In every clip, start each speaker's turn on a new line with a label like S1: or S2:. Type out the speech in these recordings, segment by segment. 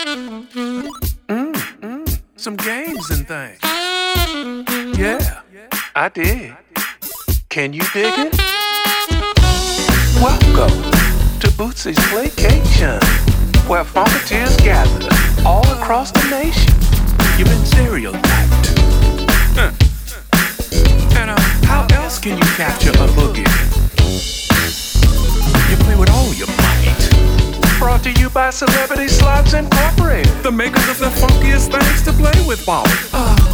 S1: Mm, mm. Some games and things. Yeah, I did. Can you dig it? Welcome to Bootsy's Playcation, where funketeers gather all across the nation. You've been stereotyped. Huh. And uh, how else can you capture a boogie? You play with all your might brought to you by celebrity slobs and rap The makers of the funkiest things to play with, Bob. Uh.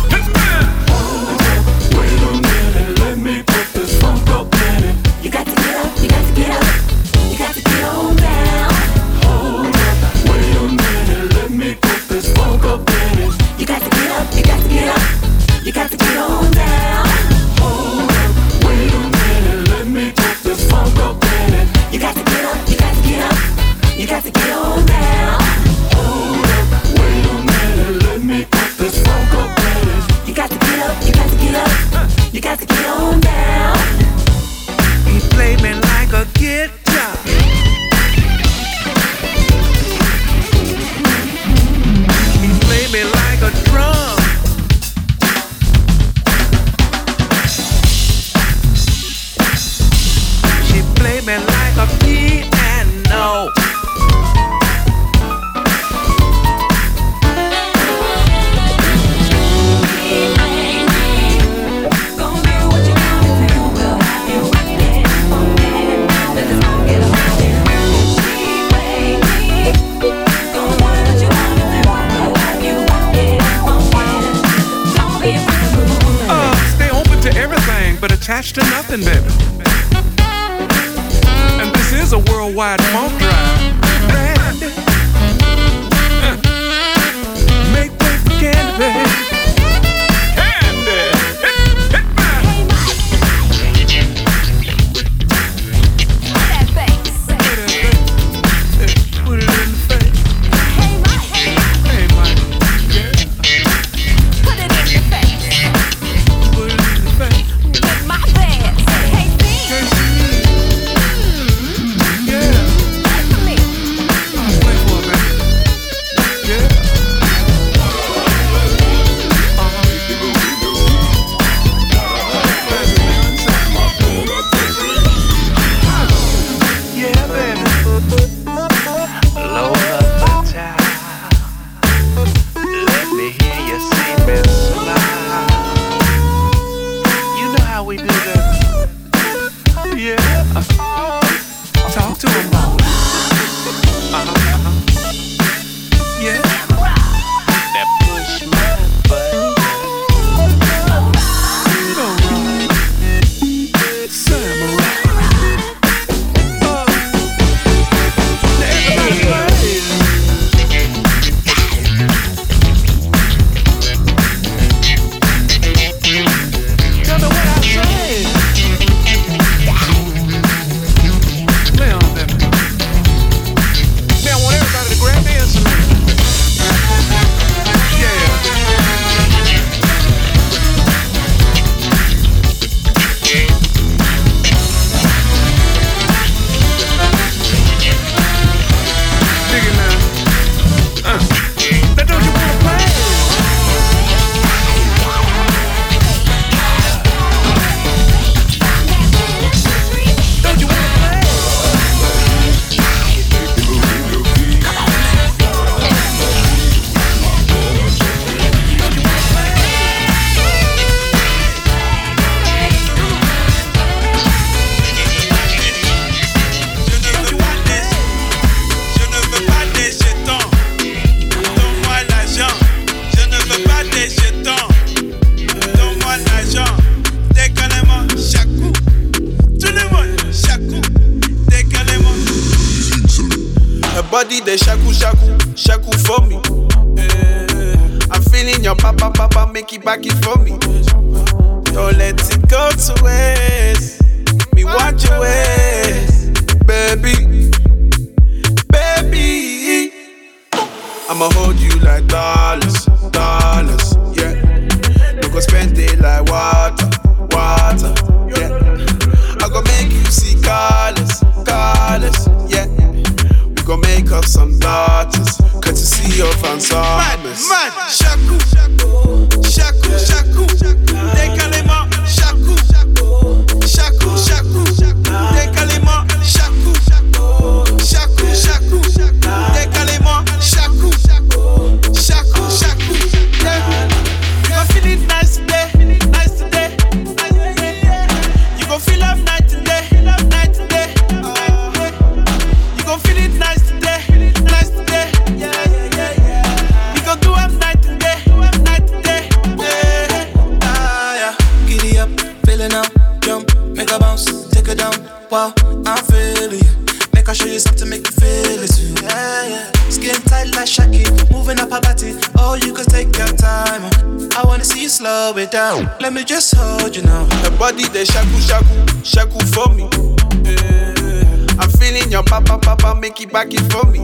S2: Papa papa make it back it for me.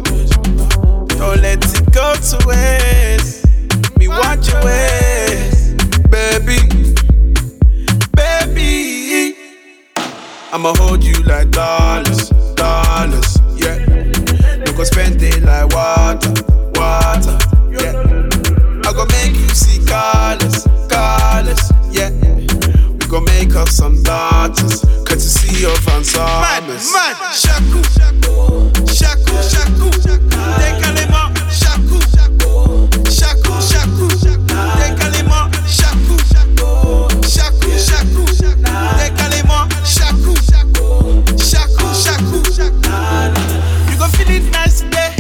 S2: Don't let it go to waste. Me want your ways, baby, baby. I'ma hold you like dollars, dollars, yeah. No go spend it like water, water, yeah. I go make you see colors, colors, go make up some daughters, courtesy of Van
S3: Man,
S2: Summers.
S3: man, Shaku, Shaku, Shaku, décalément, Shaku, Shaku, Shaku, décalément, Shaku, Shaku, Shaku, décalément, Shaku, Shaku, Shaku. You gon' feel it nice today,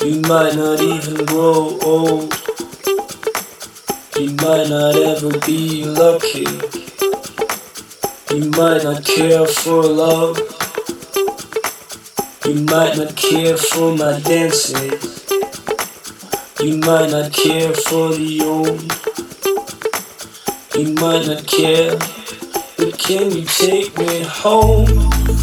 S4: You might not even grow old. You might not ever be lucky. You might not care for love. You might not care for my dances. You might not care for the old. You might not care, but can you take me home?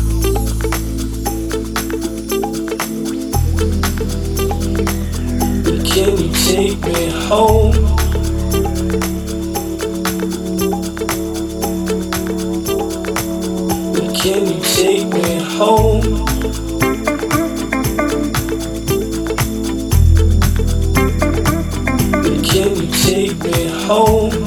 S4: Take me home? Can you take me home? Can you take me home?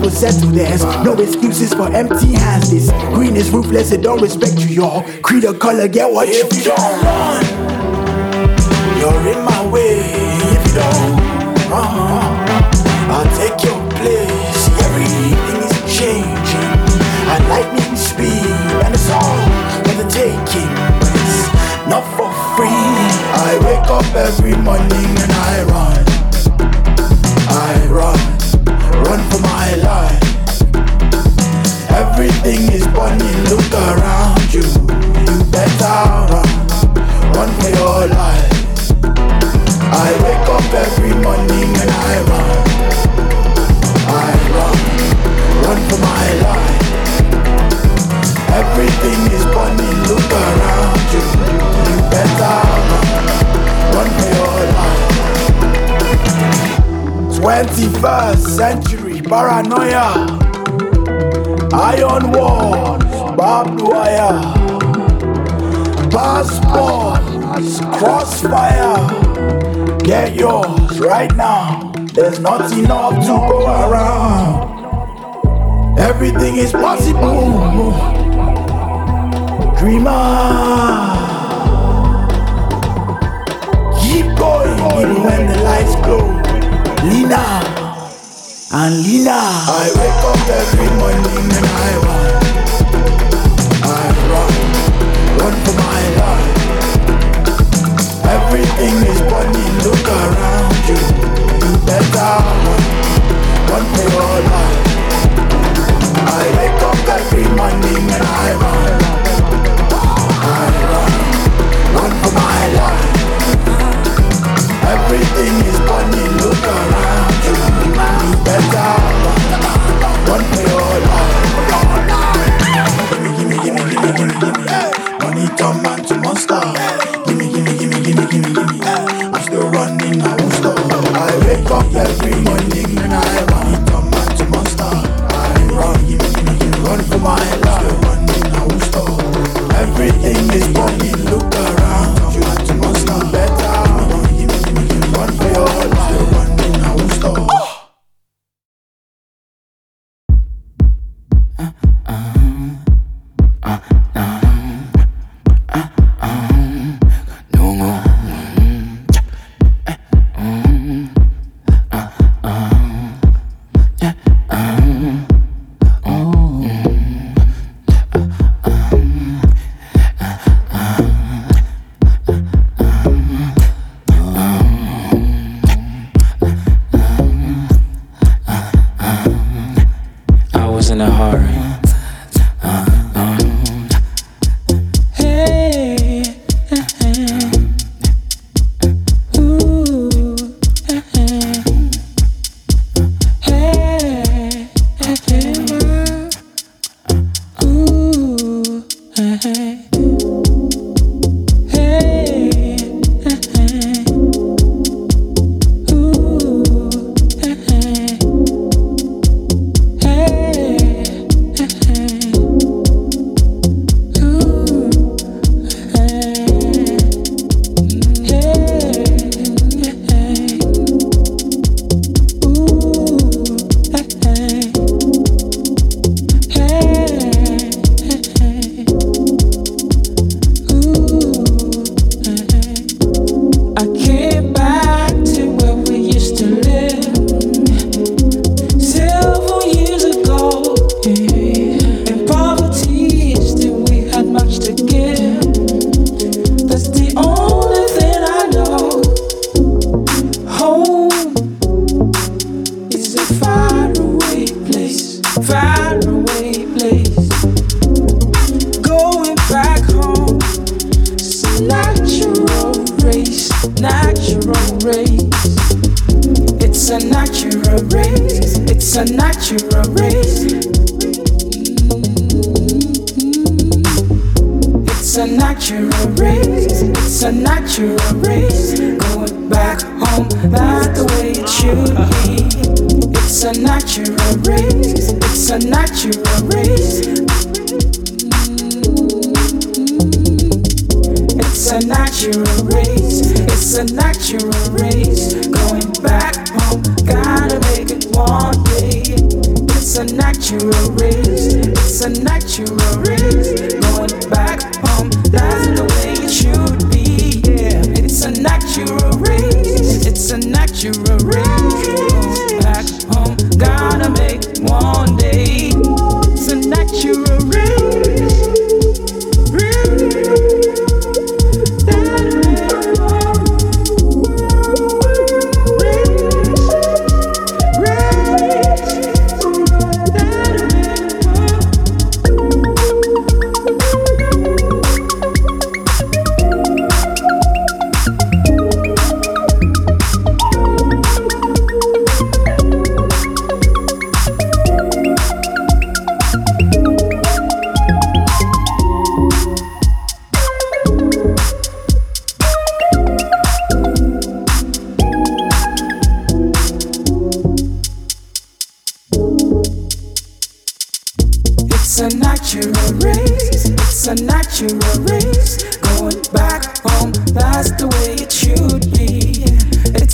S5: Never settle this. No excuses for empty hands. This green is ruthless, it don't respect you, y'all. Creed a color, get what if you don't run. You're in my way. If you don't, uh-huh, I'll take your place. Everything is changing at lightning speed, and it's all for the taking. It's not for free. I wake up every morning look around you. You better run, run for your life. I wake up every morning and I run. I run, run for my life. Everything is bunny, look around you. You better run, run for your life. 21st century paranoia. Iron walls, barbed wire, passports, crossfire. Get yours right now. There's not enough to go around. Everything is possible. Dreamer. Keep going even when the lights go. Lina and Lina. I wake up every morning and I. Aivan Aire con carpiman nimen aivan Aivan Run for my life
S6: Everything is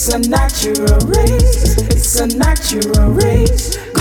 S6: a natural race. It's a natural race.